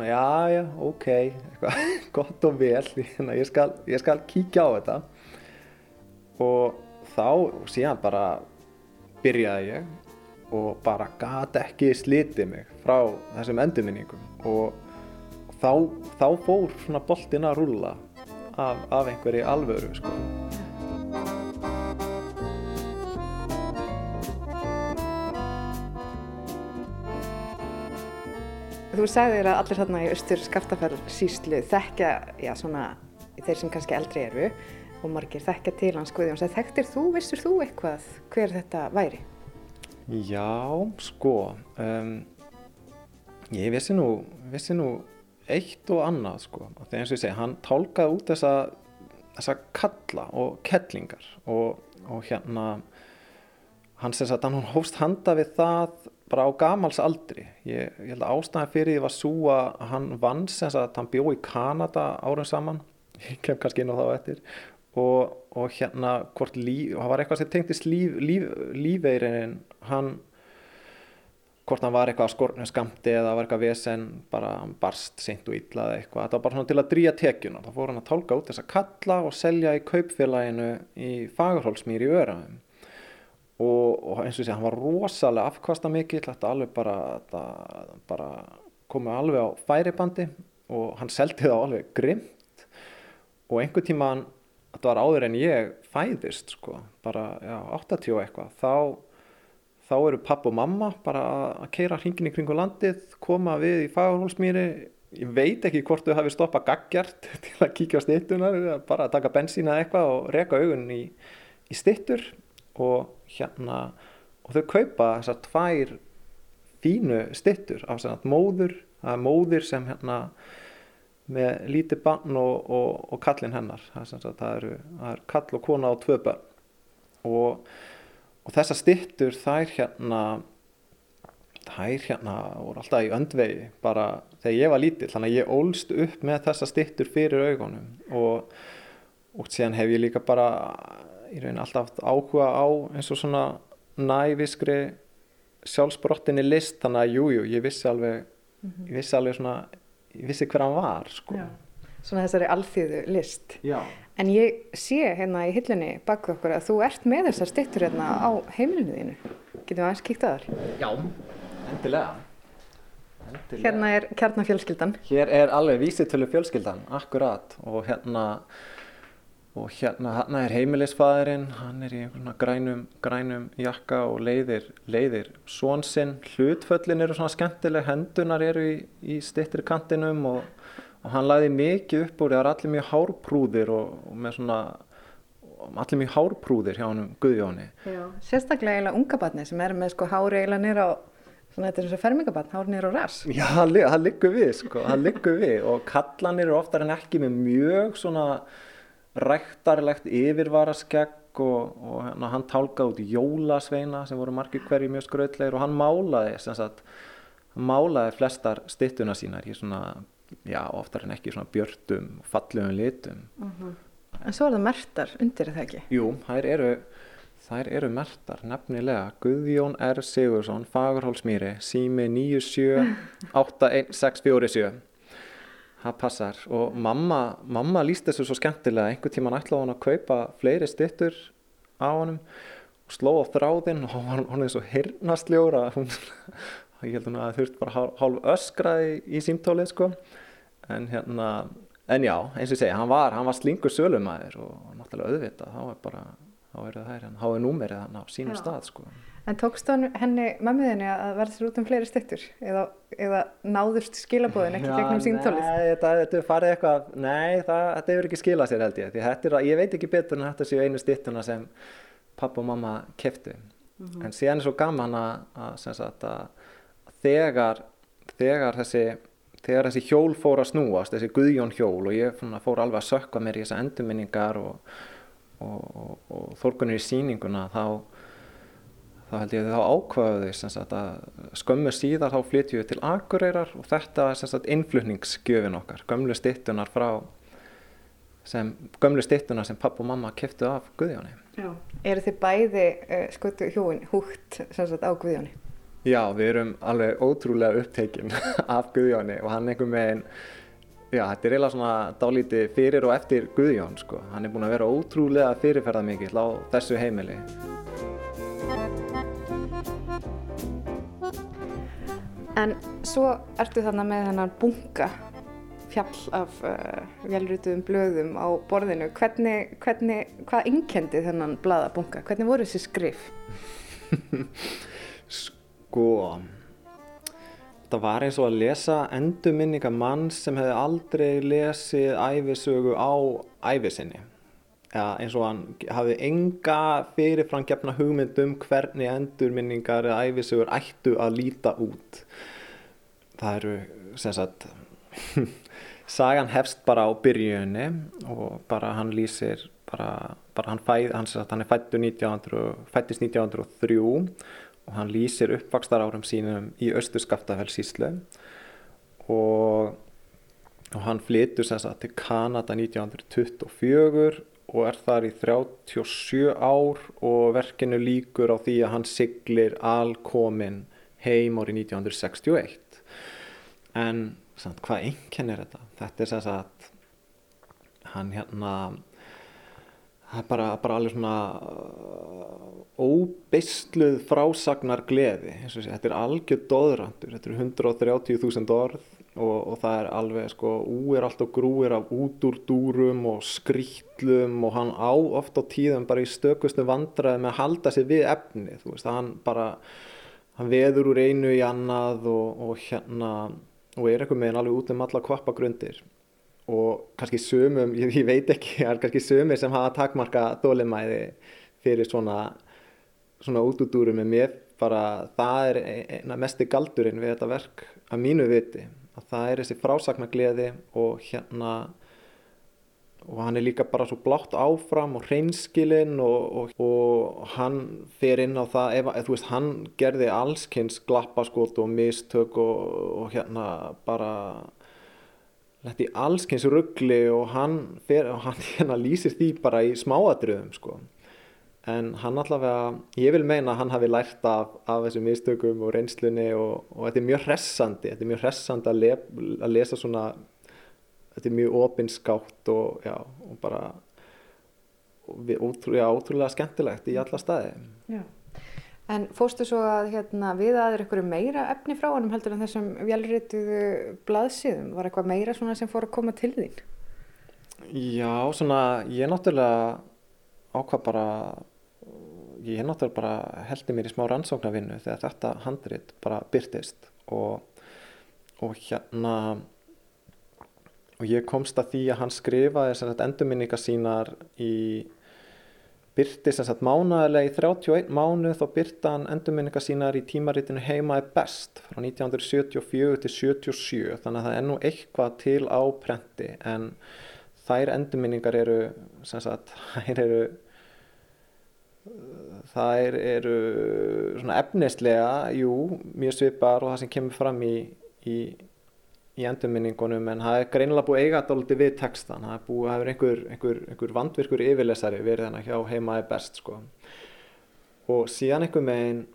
já, ok eitthvað, gott og vel hérna, ég, skal, ég skal kíkja á þetta. Og þá síðan bara byrjaði ég og bara gata ekki slitið mig frá þessum endurminningum. Og þá, þá fór svona boltin að rúlla af, af einhverju alvöru sko. Þú sagðir að allir þarna í austur skaftaferð síslu þekkja, já svona, þeir sem kannski eldri eru og margir þekkja til hans Guðjóns. Þekktir þú, vissur þú eitthvað hver þetta væri? Já, sko, um, ég vissi nú, vissi nú eitt og annað sko. Þegar eins og ég segi, hann tálkaði út þessa, þessa kalla og kettlingar og, og hérna, hann sem sagt, hann hófst handa við það bara á gamals aldri. Ég, ég held að ástæðan fyrir því var svo að hann vann sem sagt, hann bjó í Kanada árum saman, ég kem kannski inn á það á eftir. Og, og hérna hvort líf, það var eitthvað sem tengtist líf, líf, lífeirinn hann hvort hann var eitthvað skornu skamti eða var eitthvað vesen bara barst seint og illa eða eitthvað. Þetta var bara svona til að drýja tekjuna. Þá fór hann að tálka út þessa kalla og selja í kaupfélaginu í Fagurhólsmýri í Öraðum og, og eins og sé hann var rosalega afkvasta mikill þetta alveg bara, þetta, bara komið alveg á færibandi og hann seldi það alveg grimt og einhver tíma hann þetta var áður en ég fæðist sko, bara já, 80 og eitthvað þá, þá eru papp og mamma bara að keira hringin í kringu landið koma við í fagurhólsmýri. Ég veit ekki hvort þau hafi stoppað gaggjart til að kíkja á stittunar bara að taka bensín eða eitthvað og reka augun í, í stittur og hérna og þau kaupa þessar tvær fínu stittur af svona móður, það er móður sem hérna með lítið barn og, og, og kallinn hennar það er, það eru, það er kall og kona og tvö börn. Og, og þessar styttur þær hérna þær hérna voru alltaf í öndvegi bara þegar ég var lítill þannig að ég ólst upp með þessar styttur fyrir augunum og síðan hef ég líka bara í raunin alltaf áhuga á eins og svona næviskri sjálfsbrottinni list þannig að jújú, jú, ég vissi alveg ég vissi alveg svona ég vissi hver hann var sko. Já. Svona þessari alþýðu list. Já. En ég sé hérna í hillunni bak okkur að þú ert með þessar styttur hérna á heimilinu þínu. Getum við aðeins kíkt að þar? Já, endilega. endilega. Hérna er kjarnafjölskyldan. Hér er alveg vísitölu fjölskyldan, akkurat og hérna og hérna, hérna er heimilisfæðurinn hann er í einhvern grænum, grænum jakka og leiðir, leiðir svonsinn, hlutföllin eru svona skemmtileg, hendunar eru í, í stittri kantinum og, og hann laði mikið upp úr, það er allir mjög hárprúðir og, og með svona allir mjög hárprúðir hjá hann Guðjóni. Já. Sérstaklega eiginlega unga barni sem er með sko hári eiginlega nýra á svona þetta er eins og fermingabarn, hári nýra á ras. Já, hann, hann liggur við sko, hann liggur við og kallanir eru oftar en ekki með mjög svona ræktarlegt yfirvaraskegg og, og hérna, hann tálkaði út jólasveina sem voru margir hverju mjög skrautlegir og hann málaði sem sagt, hann málaði flestar styttuna sínar í svona, já, oftar en ekki svona björtum, fallegum litum. En svo er það mertar undir það ekki. Jú, þær eru, þær eru mertar nefnilega Guðjón R. Sigursson, Fagurhólsmýri, sími 9781647. Það passar og mamma, mamma líst þessu svo skemmtilega, einhver tíman ætlaði hann að kaupa fleiri styttur á honum og sló á þráðinn og hann hann eins og hirnastljóra, hún, ég held að þurft bara hálf, hálf öskraði í símtólið sko, en hérna, en já, eins og ég segja, hann var, hann var slingur sölumæður og náttúrulega auðvitað, þá er bara, þá er það hérna, þá er númerið hann á sínum Já. stað sko. En tókst hann henni mömmuðinni að verða sér út um fleiri styttur eða, eða náðust skilabóðin ekki gegnum símtólið? Nei, þetta, þetta er farið eitthvað, nei, það, þetta hefur ekki skilað sér held ég. Því þetta er, að- ég veit ekki betur en þetta séu einu styttuna sem pappa og mamma keftu. En síðan er svo gaman að, sagt, að þegar, þegar þessi, þegar þessi hjól fór að snúast, þessi Guðjón hjól og ég fór alveg að sökka mér í þessa endurminningar og, og, og, og þórkunir í sýninguna, þá þá held ég að þá ákvaðu þau skömmu síðar þá flytjum við til Akureyrar og þetta er innflutningsgjöfin okkar, gömlu stittunar frá sem, gömlu stittunar sem papp og mamma keftu af Guðjóni. Já. Eru þið bæði uh, skötu hjóin húgt sem sagt á Guðjóni? Já, við erum alveg ótrúlega upptekinn af Guðjóni og hann einhver megin Já, þetta er eiginlega svona dálítið fyrir og eftir Guðjón, sko. Hann er búinn að vera ótrúlega fyrirferða mikill á þessu heimili. En svo ertu þarna með hennar bunga fjall af uh, velrituðum blöðum á borðinu. Hvernig, hvernig, hvað innkendi þennan blaðabunga? Hvernig voru þessi skrif? Sko, þetta var eins og að lesa endurminninga mann sem hefði aldrei lesið æfisögu á æfisinni. Ja, eins og hann hafði enga fyrirfram gefna hugmynd um hvernig endurminningar eða æfisögur ættu að líta út. Það eru, sem sagt, sagan hefst bara á byrjunni og bara hann lýsir, bara, bara hann, fæð, hann, sagt, hann er fættur 1900, fættist 1903 og hann lýsir uppvakstar árum sínum í Östurskaftafellsíslu og, og hann flytur sem sagt til Kanada 1924 og er þar í 37 ár og verkinu líkur á því að hann siglir alkomin heim árið 1961 en samt, hvað einkenn er þetta? Þetta er sem sagt hann hérna það er bara, bara alveg svona uh, óbeistluð frásagnar gleði þetta er algjör doðrandur þetta eru 130.000 orð og, og það er alveg sko úir allt og grúir af út úr dúrum og skrýtlum og hann á oft á tíðum bara í stökustu vandræði með að halda sig við efni þú veist, hann bara hann veður úr einu í annað og, og hérna og er eitthvað meginn alveg út um alla kvappagrundir og kannski sömum, ég, ég veit ekki, það er kannski sömur sem hafa takmarka þólimæði fyrir svona, svona útúdúrum en mér bara, það er eina mesti galdurinn við þetta verk að mínu viti, að það er þessi frásagnagliði og hérna og hann er líka bara svo blátt áfram og hreinskilinn og, og, og hann fer inn á það ef, ef veist, hann gerði allskynns glappaskot og mistök og, og hérna bara letti allskynns ruggli og hann, fer, hann hérna lýsir því bara í smáadröðum sko en hann allavega, ég vil meina að hann hafi lært af, af þessum mistökum og reynslunni og, og þetta er mjög hressandi þetta er mjög hressandi að, le, að lesa svona þetta er mjög opinskátt og, já, og bara og við, ótrú, já, ótrúlega skemmtilegt í alla staði Já. En fórstu svo að hérna, við aður ykkur meira efni frá honum heldur en þessum velrituðu blaðsíðum? Var eitthvað meira svona sem fór að koma til þín? Já, svona ég náttúrulega ákvað bara ég náttúrulega bara heldi mér í smá rannsóknarvinnu þegar þetta handrit bara byrtist og, og hérna og ég komst að því að hann skrifaði endurminningar sínar í byrti sem sagt mánaðilega í 31 mánuð þá byrta hann endurminningar sínar í tímaritinu heima er best frá 1974 til 77 þannig að það er nú eitthvað til á prenti en þær endurminningar eru sem sagt þær eru þær eru svona efnislega, jú, mjög svipar og það sem kemur fram í, í, í endurminningunum en það er greinilega búið eiga dálítið við textan, það er búið að hafa einhver, einhver, einhver vandvirkur yfirlesari verið þannig hjá heima er best sko. Og síðan einhver megin,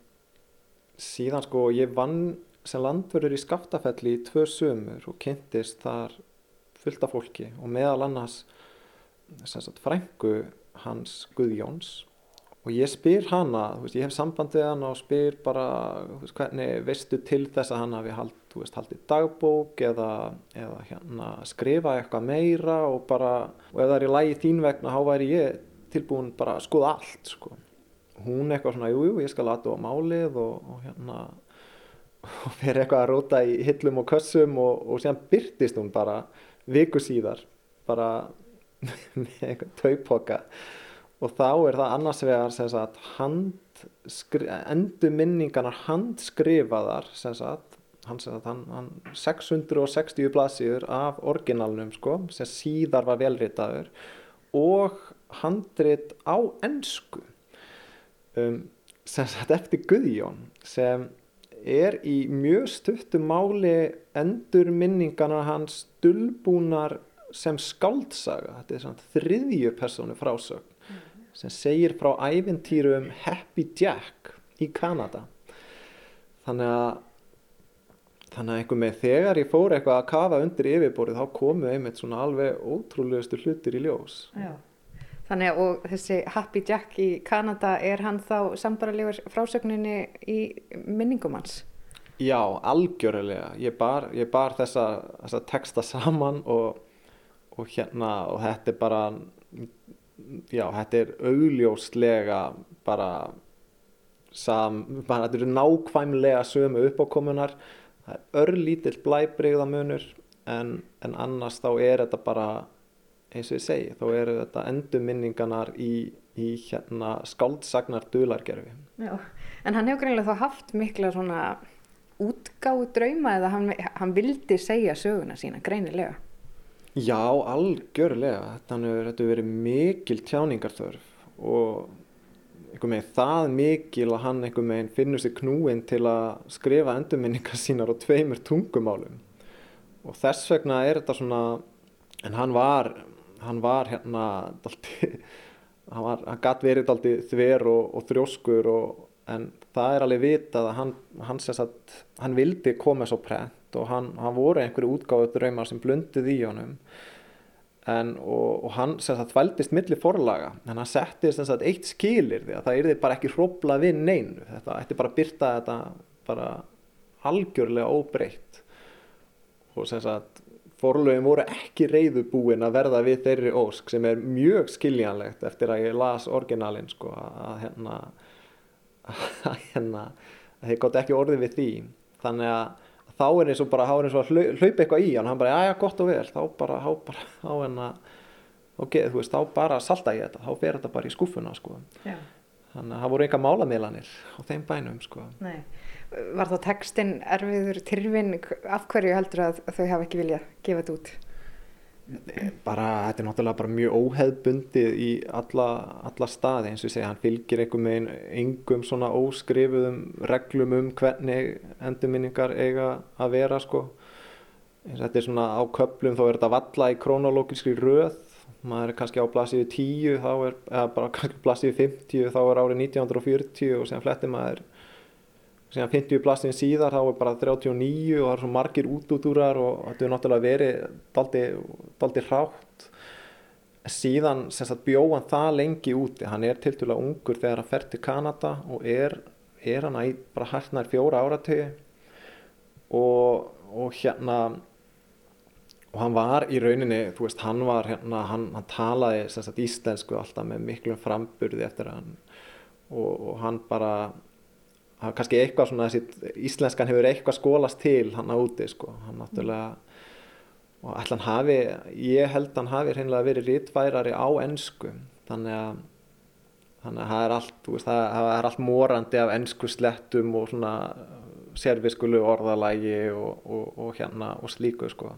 síðan sko ég vann sem landverður í Skaftafelli í tvö sömur og kynntist þar fullt af fólki og meðal annars frængu hans Guðjóns og ég spyr hana, veist, ég hef sambandið hana og spyr bara veist, hvernig veistu til þess að hann hafi hald, veist, haldið dagbók eða, eða hérna, skrifa eitthvað meira og bara, og ef það er í lægi þín vegna þá væri ég tilbúin bara að skoða allt sko. hún eitthvað svona, jújú, jú, ég skal aðdóa málið og, og hérna og fyrir eitthvað að róta í hillum og kössum og, og síðan byrtist hún bara viku síðar bara með eitthvað taupoka og þá er það annars vegar sagt endur minningarnar handskrifaðar sagt hann, sagt, hann, hann 660 blaðsíður af orginalnum sko, sem síðar var velritaður og handrit á ennsku um, sem sagt eftir Guðjón sem er í mjög stuttum máli endur minningarnar hans dulbúnar sem skáldsaga. Þetta er svona þriðju persónu frásögn sem segir frá ævintýrum Happy Jack í Kanada þannig að þannig að einhver með þegar ég fór eitthvað að kafa undir yfirborðið þá komu einmitt svona alveg ótrúlegustu hlutir í ljós Já. Þannig að þessi Happy Jack í Kanada er hann þá sambaralegur frásögninni í minningum hans? Já, algjörlega ég bar, ég bar þessa, þessa texta saman og, og hérna og þetta er bara já, þetta er augljóslega bara, sam, bara þetta eru nákvæmlega sömu uppákomunar. Það er örlítill blæbrigðamunur en, en annars þá er þetta bara eins og ég segi, þá eru þetta endurminninganar í, í hérna skáldsagnar dulargerfi Já, en hann hefur greinlega þá haft mikla svona útgáðu drauma eða hann, hann vildi segja söguna sína greinilega Já, algjörlega. Þannig að þetta verið mikil tjáningarþörf og einhver meginn það mikil að hann einhver meginn finnur sér knúin til að skrifa endurminningar sínar á tveimur tungumálum. Og þess vegna er þetta svona, en hann var, hann var hérna, daldi, hann, var, hann gatt verið daldi þver og, og þrjóskur og, en það er alveg vitað að hann, hann, sagt, hann vildi koma svo prent og hann, hann voru einhverju útgáðu draumar sem blundið í honum. En, og, og hann sagt, vældist millir forlaga. En hann setti sagt, eitt skilir því að það er bara ekki hrópla við neinu. Þetta ætti bara að byrta þetta bara algjörlega óbreytt. Og sem sagt forlögin voru ekki reyðubúin að verða við þeirri ósk sem er mjög skiljanlegt eftir að ég las orginalin sko að hérna að hérna að þeir gátt ekki orðið við því. Þannig að þá er eins og bara er eins og að hlaupa eitthvað í hann hann bara, já já, gott og vel þá bara, þá bara, þá en að ok, þú veist, þá bara salta ég þetta þá fer þetta bara í skúfuna, sko já. þannig að það voru enga málamiðlanir á þeim bænum, sko Nei. Var þá textin erfiður tyrfin, af hverju heldur að þau hafa ekki viljað gefa þetta út? Bara, þetta er náttúrulega bara mjög óheðbundið í alla, alla staði eins og ég segja, hann fylgir einhver megin engum svona óskrifuðum reglum um hvernig endurminningar eiga að vera sko. Þetta er svona á köplum þá er þetta valla í krónológiskri röð. Maður er kannski á blassíðu 10 þá er, eða bara kannski blassíðu 50 þá er árið 1940 og sem flettir maður síðan 50 plassin síðar þá er bara 39 og það er svo margir útútúrar og þetta er náttúrulega verið daldi, hrátt. Síðan bjóðan það lengi úti. Hann er til dæla ungur þegar hann fer til Kanada og er, er hann að bara hætna fjóra áratögi og, og hérna og hann var í rauninni þú veist hann var hérna hann, hann talaði sagt, íslensku alltaf með miklum framburði eftir hann. Og, og hann bara kannski eitthvað svona þessi íslenskan hefur eitthvað skólast til hann á úti sko, hann náttúrulega og hann hafi, ég held hann hafi hreinlega verið rítfærari á ennsku þannig að þannig að það er allt, veist, það er allt morandi af ennsku slettum og svona servisskulu orðalægi og, og, og hérna og slíku sko.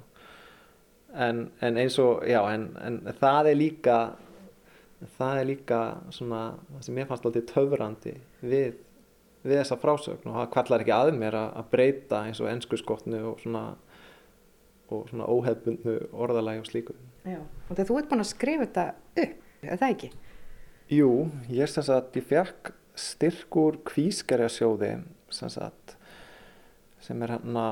En, en eins og, já, en, en það er líka það er líka svona það sem ég fannst alltaf töfrandi við við þessa frásögn og það kvallar ekki að mér að breyta eins og ennskurskotnu og svona, og svona óhefbundnu orðalagi og slíku. Já, og þegar þú ert búin að skrifa þetta upp, er það ekki? Jú, ég sem sagt, ég fekk styrkur kvískerjasjóði sem sagt, sem er hérna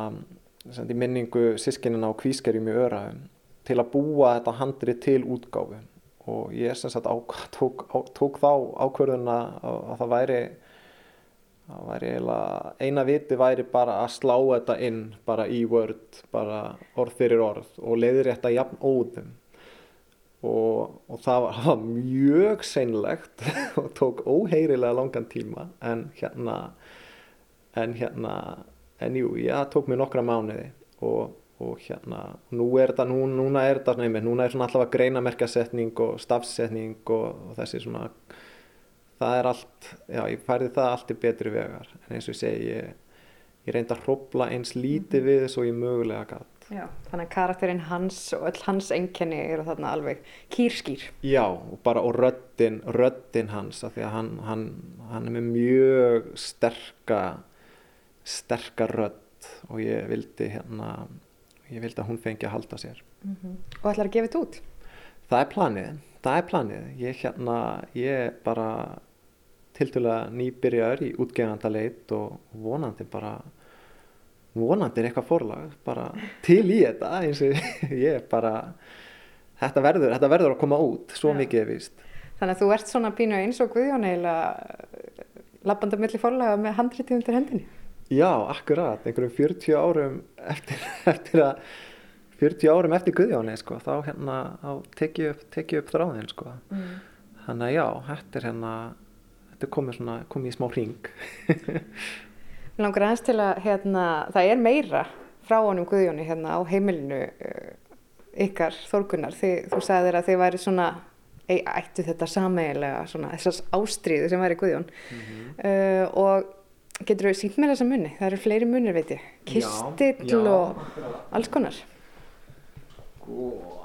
sem í minningu sískinina á kvískerjum í öraðum til að búa þetta handri til útgáfu og ég sem sagt á, tók, á, tók þá ákverðuna að, að það væri það væri eiginlega, eina viti væri bara að slá þetta inn bara í Word, bara orð fyrir orð og leiðir þetta jafn óðum. Og, og það var, var mjög seinlegt og tók óheirilega langan tíma en hérna en hérna, en jú, já, tók mér nokkra mánuði og, og hérna, nú er þetta, nú, núna er þetta, nefnir, núna er svona allavega greinamerkjasetning og stafsetning og, og þessi svona það er allt, já ég færði það allt í betri vegar. En eins og ég segi ég, ég reyndi að hrópla eins lítið við þess og ég mögulega gæt Já, þannig að karakterinn hans og öll hans enkenni eru þarna alveg kýrskýr. Já, og bara og röddin, röddin hans af því að hann, hann, hann er með mjög sterka sterka rödd. Og ég vildi hérna ég vildi að hún fengi að halda sér. Mm -hmm. Og ætlar að gefa þetta út? Það er planið, það er planið. Ég hérna, ég bara tildulega nýbyrjar í útgefandaleit og vonandi bara vonandi er eitthvað forlag bara til í þetta eins og ég bara þetta verður, þetta verður að koma út svo Já. mikið er vist Þannig að þú ert svona pínu eins og Guðjón eða lappanda millir forlaga með handritið undir hendinni Já, akkurat, einhverjum 40 árum eftir, eftir að 40 árum eftir Guðjóni sko, þá hérna tekið upp, teki upp þráðin sko. mm. þannig að já, þetta er hérna þetta komið, svona, komið í smá ring Langar aðeins til að hérna, það er meira frá honum Guðjóni hérna á heimilinu uh, ykkar þorgunar þú sagðir að þið væri svona ættu þetta sameigilega þessars ástríðu sem væri Guðjón. Mm -hmm. uh, og getur þú sínt mér þessa munni það eru fleiri munir veit ég. Kistill og alls konar. Sko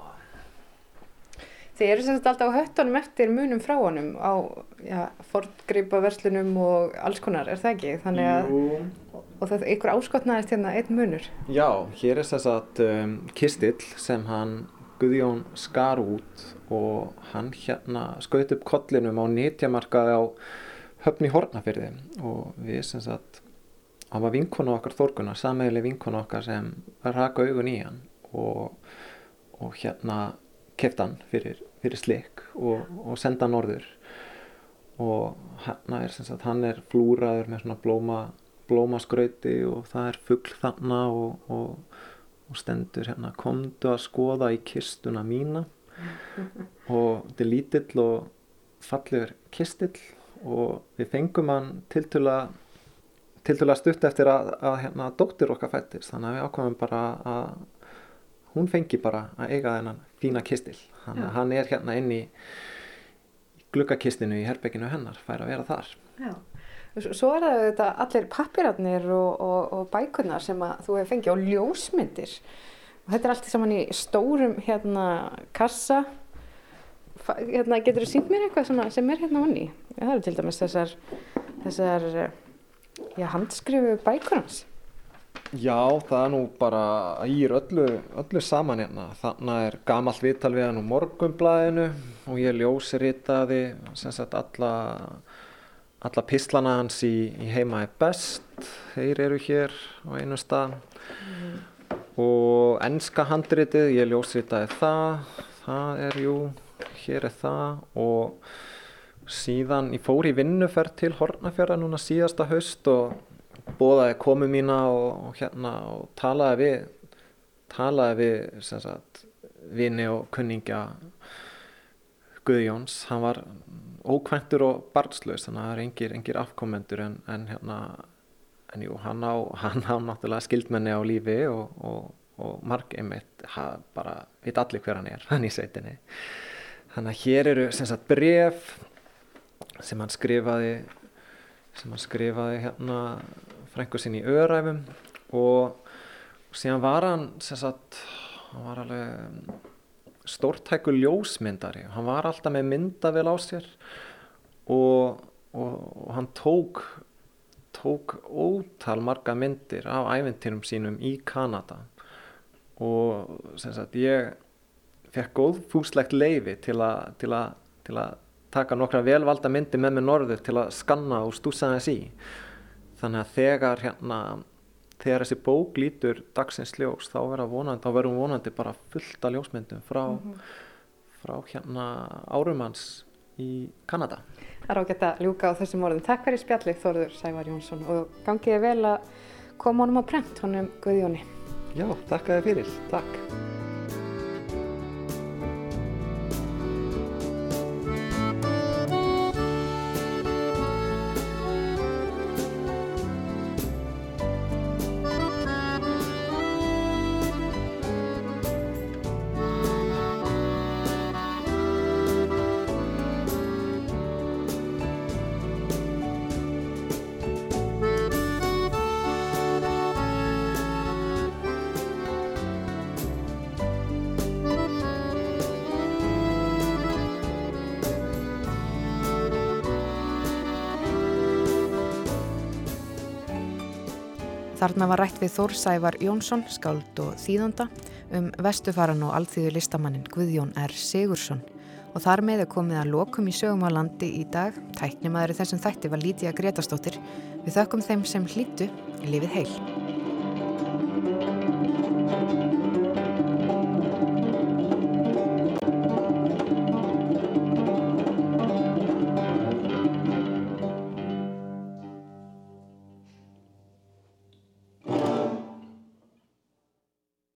Þið eru sem sagt alltaf á höttunum eftir munum frá honum á fortgreipaverslunum og alls konar, er það ekki? Þannig að, Jú. og það er ykkur áskotnaðist hérna einn munur. Já, hér er þess að um, Kistill sem hann Guðjón skar út og hann hérna skaut upp kollinum á nýtjamarkaði á höfni Hortnafyrði og við sem sagt, hann var vinkonu okkar þorgunar, sammeðileg vinkonu okkar sem raka augun í hann og, og hérna keftan fyrir fyrir slik og, og senda hann orður og hann er, sagt, hann er flúraður með svona blóma, blómaskrauti og það er fuggl þarna og, og, og stendur hérna komdu að skoða í kistuna mína. Og þetta er lítill og fallegur kistill og við fengum hann tiltula tiltula stutt eftir að, að hérna dóttir okkar fættist þannig að við ákvæmum bara að hún fengi bara að eiga þennan fína kistil hann, hann er hérna inn í gluggakistinu í herbygginu hennar fær að vera þar Já. Svo er það þetta allir pappirarnir og, og, og bækurnar sem að þú hefur fengið og ljósmyndir. Og þetta er allt saman í stórum hérna kassa. Hérna, getur þú sínt mér eitthvað svona sem er hérna onni? Það eru til dæmis þessar, þessar eh, já, handskrifu bækur hans. Já, það er nú bara ægir öllu, öllu saman hérna. Þannig er gamalt viðtal við hann úr morgumblæðinu og ég ljósiritaði alla, alla pislana hans í, í heima er best. Þeir eru hér á einu stað. Og enska handritið, ég ljósritaði það. Það er jú, hér er það og síðan ég fór í vinnuferð til Hortnafjörða núna síðasta haust og bóðaði komu mína og, og hérna og talaði við talaði við sem sagt vini og kunningja Guðjóns, hann var ókvæntur og barnslaus þannig að það er engir, engir afkomendur en, en hérna en jú, hann á, hann á náttúrulega skildmenni á lífi og, og, og marg einmitt ha, bara veit allir hver hann er, hann í sveitinni. Þannig að hér eru sem sagt bref sem hann skrifaði sem hann skrifaði hérna frængu sinni í öræfum og síðan var hann sem sagt hann var alveg stórtækur ljósmyndari. Hann var alltaf með myndavél á sér og, og, og hann tók tók ótal marga myndir af æventýrum sínum í Kanada. Og sagt ég fekk góð fúslegt leifi til að taka nokkra velvalda myndir með mig norður til að skanna og stúsa þess í þannig að þegar hérna þegar þessi bók lítur dagsins ljós þá verður vonandi, bara fullt af ljósmyndum frá, frá hérna árumanns í Kanada Það er ágætt að ljúka á þessum orðum. Takk fyrir spjallið Þórður Sævar Jónsson og gangið vel að koma honum á prent honum Guðjóni. Já, takk að þið fyrir, takk Þarna var rætt við Þór Sævar Jónsson, skáld og þýðanda, um vestufaran og alþýðu listamannin Guðjón R. Sigursson. Og þar með er komið að lokum í sögum á landi í dag. Tæknimaður í þessum þætti var Lítiða Gretastóttir. Við þökkum þeim sem hlýtu, lifið heil.